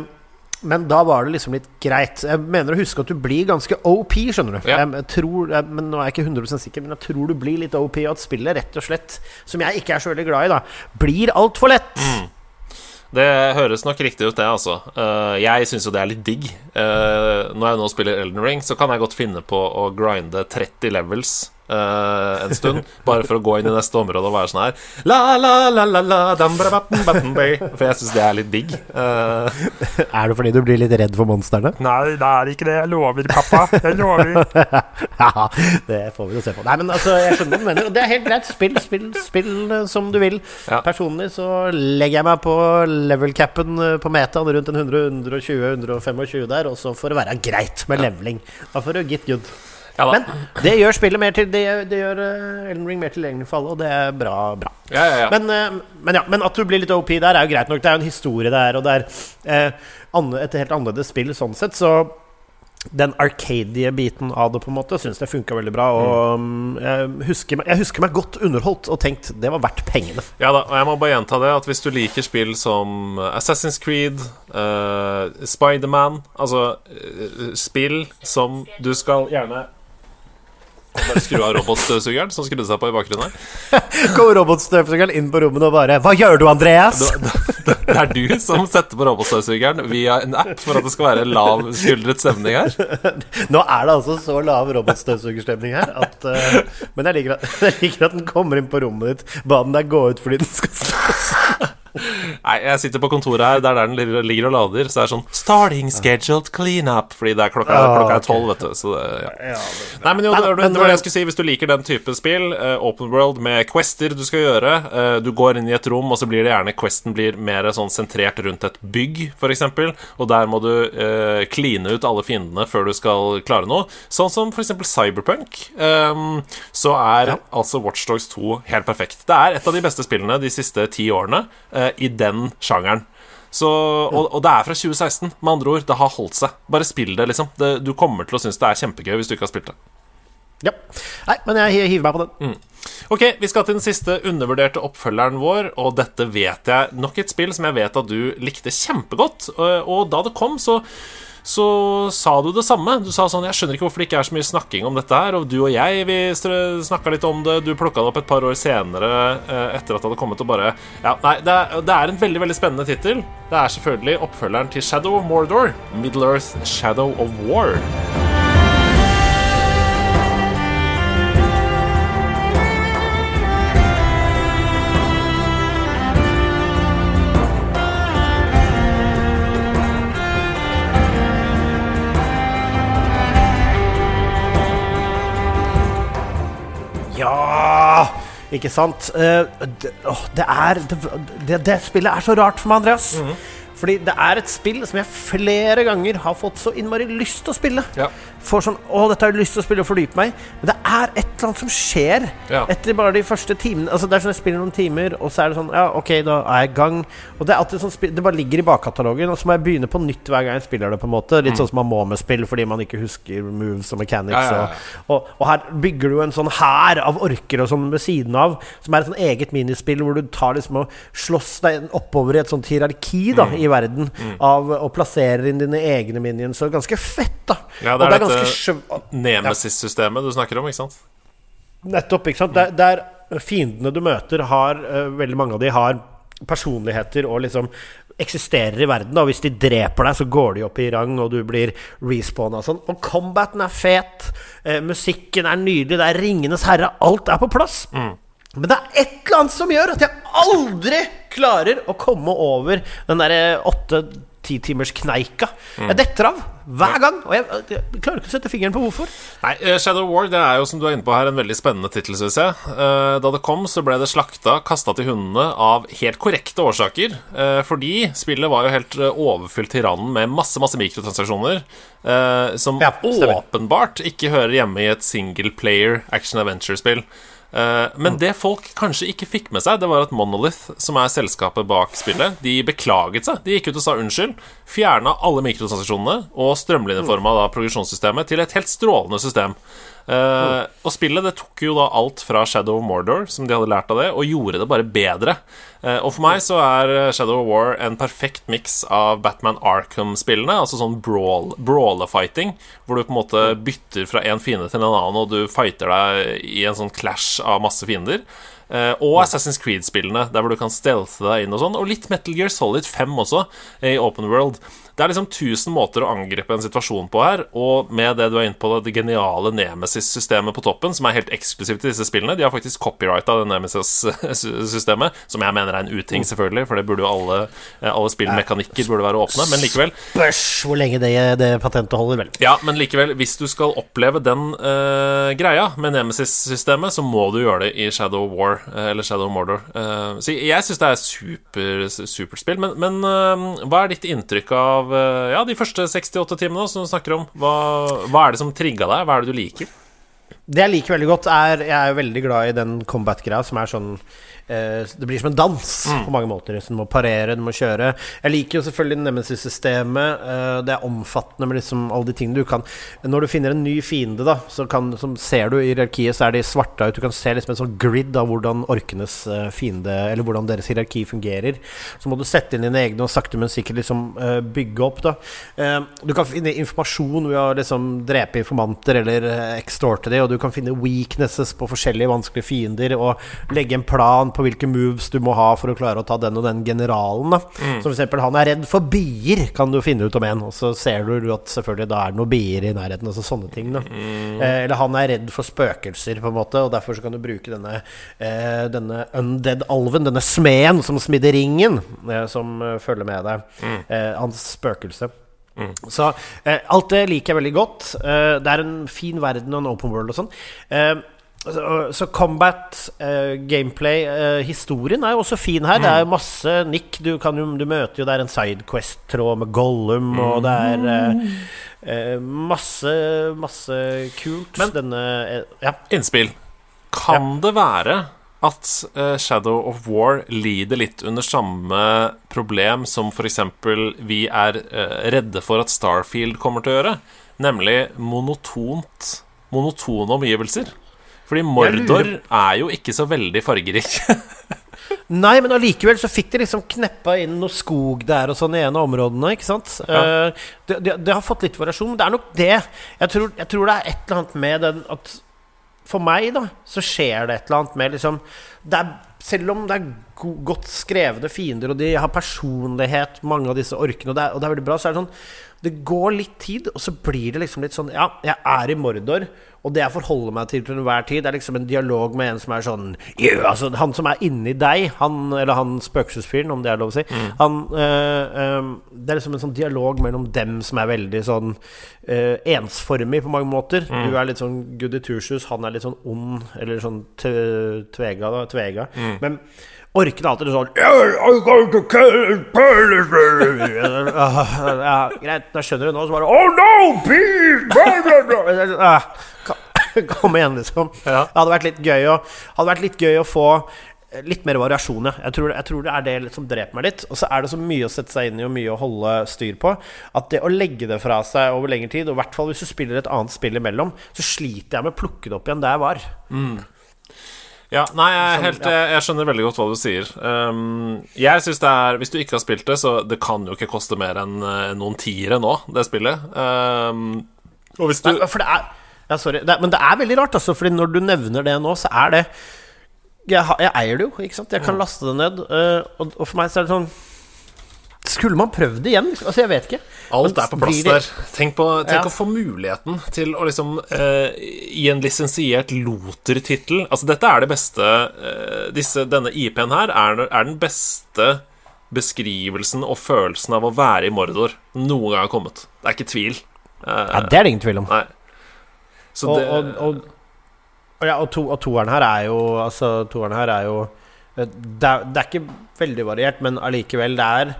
men da var det liksom litt greit. Jeg mener å huske at du blir ganske OP, skjønner du. Ja. Jeg, tror, jeg, men Nå er jeg ikke 100% sikker, men jeg tror du blir litt OP, og at spillet rett og slett, som jeg ikke er så veldig glad i, da, blir altfor lett. Det høres nok riktig ut, det, altså. Eh, jeg syns jo det er litt digg. Eh, når jeg nå spiller Elden Ring, så kan jeg godt finne på å grinde 30 levels eh, en stund. bare for å gå inn i neste område og være sånn her la, la, la, la, la, dam, bra, batten, batten, bay. For jeg syns det er litt digg. Uh, Er det fordi du blir litt redd for monstrene? Nei, det er ikke det. Jeg lover, pappa. Jeg lover. ja, det får vi jo se på. Nei, men altså, jeg skjønner hva du mener. Det er helt greit. Spill, spill, spill eh, som du vil. Ja. Personlig så legger jeg meg på level capen eh, på metaen rundt en 100-120-125 der, og så får det være greit med leveling. Da får du get good. Ja. Men det gjør spillet mer til Det, det gjør eh, Elden Ring mer tilgjengelig for alle, og det er bra. bra. Ja, ja, ja. Men, eh, men, ja, men at du blir litt OP der, er jo greit nok. Det er jo en historie der, og det er eh, et helt annerledes spill sånn sett. Så den arcadige biten av det på en måte syns jeg funka veldig bra. Og mm, jeg, husker, jeg husker meg godt underholdt og tenkt det var verdt pengene. Ja da, og jeg må bare gjenta det at hvis du liker spill som Assassin's Creed, uh, Spiderman Altså spill som du skal gjerne Bare skru av robotstøvsugeren som skrudde seg på i bakgrunnen her. Kommer robotstøvsugeren inn på rommet og bare Hva gjør du, Andreas? Det det er du som setter på robotstøvsugeren via en app for at det skal være lav skuldret stemning her. Nå er det altså så lav robotstøvsugerstemning her at uh, Men jeg liker, at, jeg liker at den kommer inn på rommet ditt, ba den deg gå ut fordi den skal stå Nei, jeg sitter på kontoret her, det er der den ligger- og lader. Så det er sånn Starting scheduled cleanup. Fordi det er klokka, Ah, klokka er tolv, vet du. Så det, ja. Nei, men jo, det, det var det jeg skulle si. Hvis du liker den type spill, uh, open world med quester du skal gjøre uh, Du går inn i et rom, og så blir det gjerne questen blir mer sånn sentrert rundt et bygg, f.eks. Og der må du kline ut alle fiendene før du skal klare noe. Sånn som f.eks. Cyberpunk. Um, så er altså Watchdogs 2 helt perfekt. Det er et av de beste spillene de siste ti årene eh, i den sjangeren. Så, og, og det er fra 2016, med andre ord. Det har holdt seg. Bare spill det, liksom. Det, du kommer til å synes det er kjempegøy hvis du ikke har spilt det. Ja. Nei, men jeg hiver meg på den. Ok, vi skal til den siste undervurderte oppfølgeren vår, og dette vet jeg Nok et spill som jeg vet at du likte kjempegodt. Og da det kom, så så sa du det samme. Du sa sånn Jeg skjønner ikke hvorfor det ikke er så mye snakking om dette her. Og du og jeg, vi snakka litt om det. Du plukka det opp et par år senere eh, etter at det hadde kommet og bare Ja, nei, det er, det er en veldig, veldig spennende tittel. Det er selvfølgelig oppfølgeren til Shadow of Mordor. Middle Earth Shadow of War. Ikke sant? Eh, det, er det, det, spillet er så rart for meg, Andreas. Fordi det er et spill som jeg flere ganger har fått så innmari lyst til å spille. Ja. Får sånn Å, dette har jeg lyst til å spille og fordype meg. Men det er et eller annet som skjer Ja. etter bare de første timene. Altså Det er sånn jeg spiller noen timer, og så er det sånn Ja, ok, da er jeg i gang. Og det er alltid sånn Det bare ligger i bakkatalogen, og så må jeg begynne på nytt hver gang jeg spiller det, på en måte. Litt sånn som man må med spill fordi man ikke husker moves og mechanics. Ja, ja. Og, og, her bygger du en sånn hær av orker og sånn ved siden av, som er et sånn eget minispill hvor du tar liksom og slåss deg oppover i et sånt hierarki da Mm. i verden, av å plassere inn dine egne minions. Så ganske fett, da. Ja, og det er ganske Nemesis-systemet du snakker om, ikke sant? Nettopp, ikke sant? Der, der fiendene du møter, har uh, Veldig mange av de har personligheter og liksom eksisterer i verden. Og hvis de dreper deg, så går de opp i rang, og du blir respawna og sånn. Og combaten er fet. uh, musikken er nydelig. Det er Ringenes herre. Alt er på plass. Men det er et eller annet som gjør at jeg aldri klarer å komme over den derre åtte-ti timers kneika. Jeg detter av hver gang. Og jeg, jeg klarer ikke å sette fingeren på hvorfor. Nei, eh, Shadow War det er jo som du er inne på her en veldig spennende tittel, syns jeg. Eh, Da det kom, så ble det slakta, kasta til hundene av helt korrekte årsaker. Eh, Fordi spillet var jo helt overfylt til randen med masse masse mikrotransaksjoner. Som Ja, åpenbart ikke hører hjemme i et single player action adventure-spill. Eh, Men det folk kanskje ikke fikk med seg, det var at Monolith, som er selskapet bak spillet, de beklaget seg. De gikk ut og sa unnskyld. Fjerna alle mikrotransaksjonene og strømlinjeforma progresjonssystemet til et helt strålende system. Eh, og spillet det tok jo da alt fra Shadow of Mordor, som de hadde lært av det, og gjorde det bare bedre. Uh, og for meg så er eh, Shadow of War en perfekt miks av Batman Arkham-spillene, altså sånn brawl, brawler-fighting, hvor du på en måte bytter fra en fiende til en annen, og du fighter deg i en sånn clash av masse fiender. Uh, og Assassin's Creed-spillene, der hvor du kan stealthe deg inn og sånn. Og litt Metal Gear Solid 5 også, i Open World. Det er liksom tusen måter å angripe en situasjon på her, og med det du er inne på, det geniale Nemesis-systemet på toppen, som er helt eksklusivt til disse spillene De har faktisk copyrighta det Nemesis-systemet, som jeg mener er en uting, selvfølgelig, for det burde jo alle, eh, alle spillmekanikker burde være åpne, men likevel. Spørs hvor lenge det, det patentet holder, vel. Ja, men likevel, hvis du skal oppleve den uh, greia med Nemesis-systemet, så må du gjøre det i Shadow War, eh, eller Shadow Mordor. Uh, så jeg syns det er super, superspill, men, men uh, hva er ditt inntrykk av eh, ja, de første 68 timene som du snakker om? Hva, hva er det som trigga deg? Hva er det du liker? Det jeg liker veldig godt, er Jeg er veldig glad i den combat-greia som er sånn eh, Det blir som en dans på mange måter. Så du må parere, du må kjøre. Jeg liker jo selvfølgelig Nemesis-systemet. Eh, det er omfattende med liksom alle de tingene du kan Når du finner en ny fiende, da, så kan, som ser du i hierarkiet, så er de svarta ut. Du kan se liksom en sånn grid av hvordan orkenes eh, fiende Eller hvordan deres hierarki fungerer. Så må du sette inn dine egne og sakte, men sikkert liksom eh, bygge opp, da. Eh, du kan finne informasjon ved å liksom drepe informanter eller eh, extorte de, og du du kan finne weaknesses på forskjellige vanskelige fiender, og legge en plan på hvilke moves du må ha for å klare å ta den og den generalen. Da. Mm. Som for eksempel, han er redd for bier, kan du finne ut om en, og så ser du at selvfølgelig da er det noen bier i nærheten, altså sånne ting. Da. Mm. Eh, eller han er redd for spøkelser, på en måte, og derfor så kan du bruke denne, eh, denne undead-alven, denne smeden som smidde ringen, eh, som eh, følger med deg. Mm. Eh, hans spøkelse. Så eh, alt det liker jeg veldig godt. Eh, det er en fin verden og en open world og sånn. Eh, så, så combat, eh, gameplay, eh, historien er jo også fin her. Det er masse nikk. Du, kan du møter jo Det er en sidequest-tråd med Gollum, og det er eh, masse, masse kult. Men- Denne Ja. Innspill. Kan det være at eh, Shadow of War lider litt under samme problem som f.eks. vi er eh, redde for at Starfield kommer til å gjøre? Nemlig monotont monotone omgivelser. Fordi Mordor er jo ikke så veldig fargerik. Nei, men allikevel så fikk de liksom kneppa inn noe skog der og sånn i en av områdene, ikke sant? Ja. Eh, det, de, de har fått litt variasjon, men det er nok det. Jeg tror, jeg tror det er et eller annet med den at For meg, da, så skjer det et eller annet med liksom er, Selv om det er go godt skrevne fiender, og de har personlighet, mange av disse orkene, og det er, og det er veldig bra, så er det sånn Det går litt tid, og så blir det liksom litt sånn Ja, jeg er i Mordor. Og det jeg forholder meg til til enhver tid, er liksom en dialog med en som er sånn yeah! altså, Han som er inni deg, han, eller han spøkelsesfyren, om det er lov å si Han øh, øh, Det er liksom en sånn dialog mellom dem som er veldig sånn øh, ensformig på mange måter. Du er litt sånn goody two-shoes, han er litt sånn ond, eller sånn tvega, da, tvega. Men Orkene er alltid sånn «Yeah, I'm going to kill Palestine!» ja, Greit, da skjønner du nå, så bare Oh no, please! Kom- igjen, liksom. Ja. Det hadde vært litt gøy å, hadde vært litt gøy å få litt mer variasjon, ja. Jeg tror, jeg tror det er det som dreper meg litt. Og så er det så mye å sette seg inn i og mye å holde styr på at det å legge det fra seg over lengre tid, og i hvert fall hvis du spiller et annet spill imellom, så sliter jeg med å plukke det opp igjen der jeg var. Ja, nei, jeg, helt, jeg, jeg skjønner veldig godt hva du sier. Um, jeg synes det er Hvis du ikke har spilt det, så det kan jo ikke koste mer enn eh, noen tiere nå, det spillet. Um, og hvis du Nei, for det er ja, sorry. Det, er- men det er veldig rart, altså, Fordi når du nevner det nå, så er det Jeg, jeg eier det jo, ikke sant? Jeg kan laste det ned. Uh, og, og for meg så er det sånn Skulle man prøvd det igjen? Altså, jeg vet ikke. Alt er på plass det- der. Tenk, på, tenk Ja. å få muligheten til å liksom eh, I en lisensiert Loter-tittel Altså, dette er det beste eh, disse, Denne IP-en her er, er den beste beskrivelsen og følelsen av å være i Mordor noen gang har kommet. Det er ikke tvil. Eh, Ja, Det er det ingen tvil om. Nei. Så Og, det og, og, og, ja, og, to, og toeren her er jo Altså, toeren her er jo eh, det er, det er ikke veldig variert, men allikevel, det er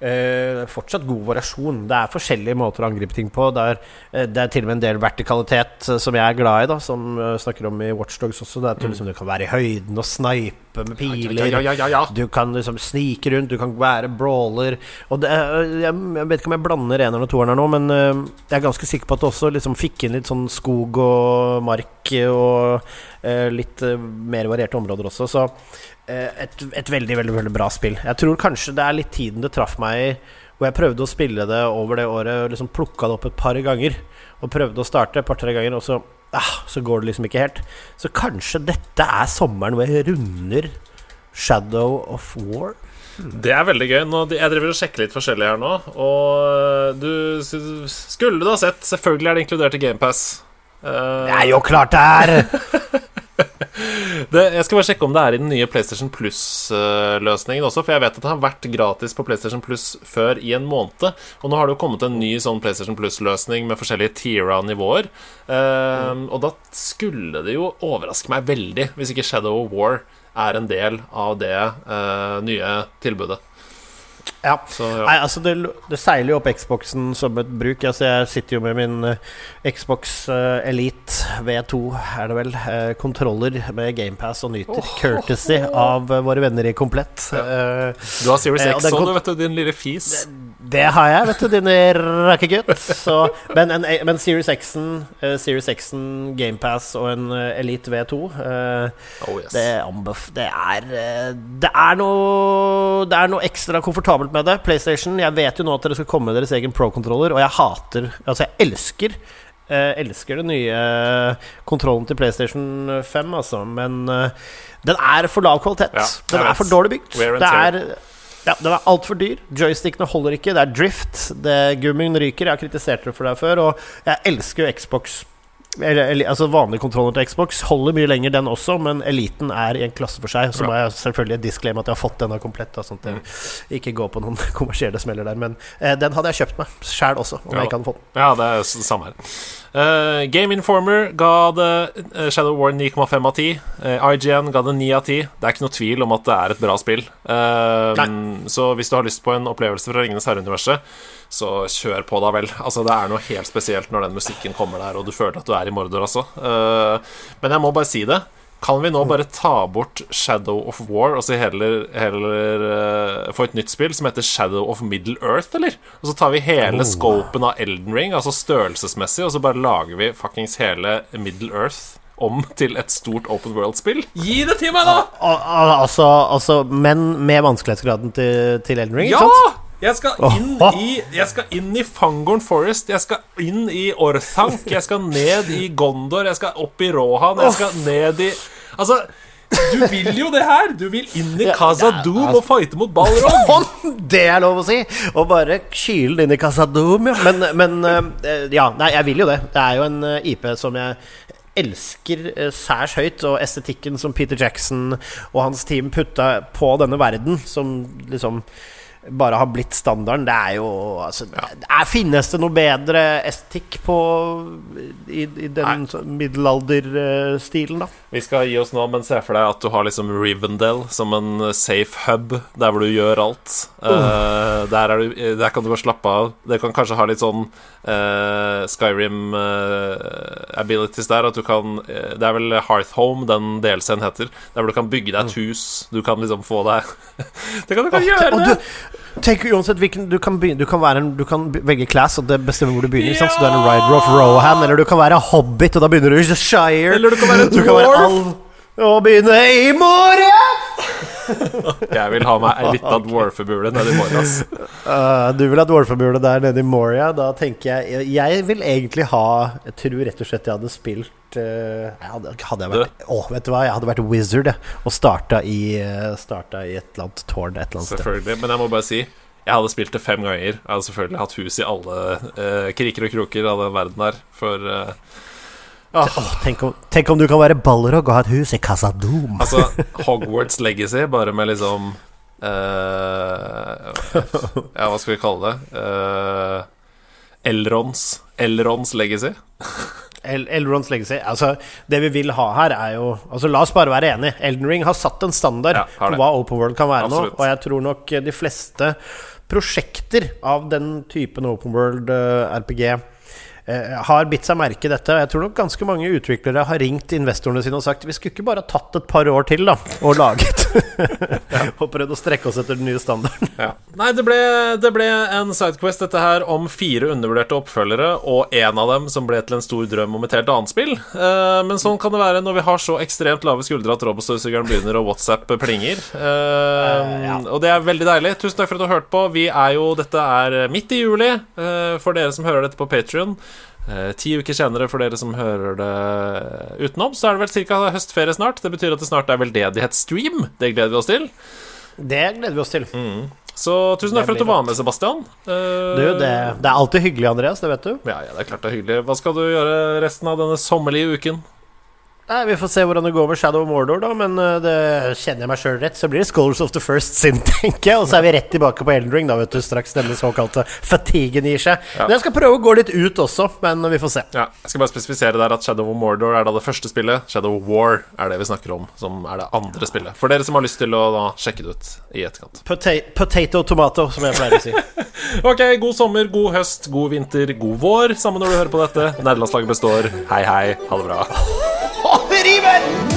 eh, fortsatt god variasjon. Det er forskjellige måter å angripe ting på. Det er, eh, det er til og med en del vertikalitet eh, som jeg er glad i, da som eh, snakker om i Watchdogs også. Det er til, liksom, Du kan være i høyden og snipe med piler. Ja, ja, ja, ja. Du kan liksom snike rundt, du kan være brawler. Og det, jeg, jeg vet ikke om jeg blander eneren og toeren her nå, men jeg er ganske sikker på at det også liksom fikk inn litt sånn skog og mark og litt øh, mer varierte områder også. Så øh, et, et veldig, veldig, veldig bra spill. Jeg tror kanskje det er litt tiden det traff meg i, hvor jeg prøvde å spille det over det året, liksom plukka det opp et par ganger. Og prøvde å starte et par-tre ganger, og så ah, så går det liksom ikke helt. Så kanskje dette er sommeren hvor jeg runder Shadow of War. Det er veldig gøy. Nå, jeg driver og sjekker litt forskjellig her nå. Og du skulle du ha sett Selvfølgelig er det inkludert i GamePass. Uh, Det er jo klart det er! det, jeg skal bare sjekke om det er i den nye PlayStation Plus-løsningen også. For jeg vet at det har vært gratis på PlayStation Plus før i en måned. Og nå har det jo kommet en ny sånn PlayStation Plus-løsning med forskjellige Tira-nivåer. nivåer. mm. og da skulle det jo overraske meg veldig hvis ikke Shadow of War er en del av det uh, nye tilbudet. Ja. Så ja. Nei, altså det, det seiler jo opp Xboxen som et bruk. Altså jeg sitter jo med min eh, Xbox eh, Elite V2, er det vel, eh, kontroller med GamePass og nyter. courtesy av eh, våre venner i Komplett. Eh, Du har Series X òg, du, vet du, din lille fis. det har jeg, vet du, din rakkegutt. Så, men, en, men Series X-en, eh, Series X-en, GamePass og en eh, Elite V2 uh, Oh, yes. Det, anbef det er eh, Det er noe Det er noe ekstra komfortabelt med det. PlayStation, jeg vet jo nå at dere skal komme med deres egen Pro-kontroller, og jeg hater Altså, jeg elsker Uh, elsker den nye kontrollen til PlayStation 5, altså, men eh, den er for lav kvalitet. Ja, den er for dårlig bygd. Det er ja, Den er altfor dyr. Joystickene holder ikke. Det er drift. Det, gummien ryker. Jeg har kritisert det for deg før. Og jeg elsker jo Xbox eller, eller, altså Vanlige kontroller til Xbox holder mye lenger, den også, men Eliten er i en klasse for seg. Så må jeg selvfølgelig disclaime at jeg har fått denne komplett, da, sånn at jeg ikke går på noen kommersielle smeller der. Men eh, den hadde jeg kjøpt meg sjæl også, om Ja. jeg ikke hadde fått den. Ja, det er samme her. Eh, Game Informer ga det eh, Shadow War 9,5 av 10. Uh, IGN ga det 9 av 10. Det er ikke noe tvil om at det er et bra spill. Uh, så hvis du har lyst på en opplevelse fra Ringenes herre-universet, så kjør på da vel. Altså, det er noe helt spesielt når den musikken kommer der, og du føler at du er i Mordor altså. Eh, men jeg må bare si det. Kan vi nå bare ta bort Shadow of War og så heller, heller uh, få et nytt spill som heter Shadow of Middle Earth, eller? Og så tar vi hele scopen av Elden Ring, altså størrelsesmessig, og så bare lager vi fuckings hele Middle Earth om til et stort open world-spill. Gi det til meg, da! Al al altså, altså, men med vanskelighetsgraden til, til Elden Ring, Ja! ikke sant? Jeg skal inn i Jeg skal inn i Fangorn Forest. Jeg skal inn i Orthanc. Jeg skal ned i Gondor. Jeg skal opp i Rohan. Jeg skal ned i Altså, du vil jo det her! Du vil inn i Casa ja, Doom altså- og fighte mot Balrog. Det er lov å si! Og bare kyle den inn i Casadum, ja. Men, men eh, ja, nei, jeg vil jo det. Det er jo en eh, IP som jeg elsker eh, særs høyt, og estetikken som Peter Jackson og hans team putta på denne verden, som liksom bare har blitt standarden. Det er jo altså, ja. er, Finnes det noe bedre estetikk på i, i den middelalderstilen, da? Vi skal gi oss nå, men se for deg at du har liksom Rivendell som en safe hub, der hvor du gjør alt. Eh, der, er du, der kan du bare slappe av. Det kan kanskje ha litt sånn eh, Skyrim-abilities abilities der. At du kan uh, Det er vel Hearthhome den delscenen heter. Der hvor du kan bygge deg et hus. Du kan liksom få deg Det kan du kan gjøre! Og du, tenk uansett hvilken Du kan, begynne, du kan, være en, du kan velge class, og det bestemmer hvor du begynner. Ja! Så du er en rider of Rohan, eller du kan være hobbit, og da begynner du i Shire. Eller du kan være en dwarf. og begynne i morgen! Jeg vil ha meg ei lita dwarfebule nedi Moria. Uh, du vil ha dwarfebule der nede i Moria. Da tenker jeg Jeg vil egentlig ha Jeg tror rett og slett jeg hadde spilt uh, jeg hadde, hadde jeg vært Å, vet du hva? Jeg hadde vært wizard jeg, og starta i, uh, starta i et eller annet tårn et eller annet sted. Selvfølgelig. Men jeg må bare si jeg hadde spilt det fem ganger. Jeg hadde selvfølgelig hatt hus i alle uh, kriker og kroker av den verden her. For eh, Åh, tenk, om, tenk om du kan være Balrog og ha et hus i Casa Doom. Altså, Hogwarts Legacy, bare med liksom uh, Ja, hva skal vi kalle det? Uh, Elrons Elrons Legacy. El Elrons Legacy. Altså, det vi vil ha her, er jo Altså, La oss bare være enige. Elden Ring har satt en standard Ja, på hva Open World kan være Absolutt. nå. Og jeg tror nok de fleste prosjekter av den typen Open World uh, RPG eh, har bitt seg merke i dette. Og jeg tror nok ganske mange utviklere har ringt investorene sine og sagt vi skulle ikke bare ha tatt et par år til da og laget Og prøvd å strekke oss etter den nye standarden. Ja. Nei, det ble, det ble en sidequest, dette her, om fire undervurderte oppfølgere, og en av dem som ble til en stor drøm om et helt annet spill. Eh, men sånn kan det være når vi har så ekstremt lave skuldre at robotstøvsugeren begynner og WhatsApp plinger. Eh, ja. Og det er veldig deilig. Tusen takk for at du har hørt på. Vi er jo Dette er midt i juli eh, for dere som hører dette på Patrion. Eh, ti uker senere for dere som hører det utenom, så er det vel ca. høstferie snart. Det betyr at det snart er veldedighetsstream. Det gleder vi oss til. Det gleder vi oss til. Så tusen takk for at du var med, Sebastian. Eh, Du, det, det er alltid hyggelig, Andreas. Det vet du. Ja, ja, det er klart det er hyggelig. Hva skal du gjøre resten av denne sommerlige uken? Nei, Vi får se hvordan det går med Shadow of Mordor, da. Men eh, det kjenner jeg meg sjøl rett, så blir det Scholars of the First Sin, tenker jeg. Og så er vi rett tilbake på Elden Ring, da, vet du. Straks denne såkalte fatiguen gir seg. Ja. Men jeg skal prøve å gå litt ut også, men vi får se. Ja, jeg skal bare spesifisere der at Shadow of Mordor er da det første spillet. Shadow of War er det vi snakker om, som er det andre spillet. For dere som har lyst til å da sjekke det ut i etterkant. Pota potato tomato, som jeg pleier å si. Ok, god sommer, god høst, god vinter, god vår, samme når du hører på dette. Nederlandslaget består. Hei, hei. Ha det bra. even.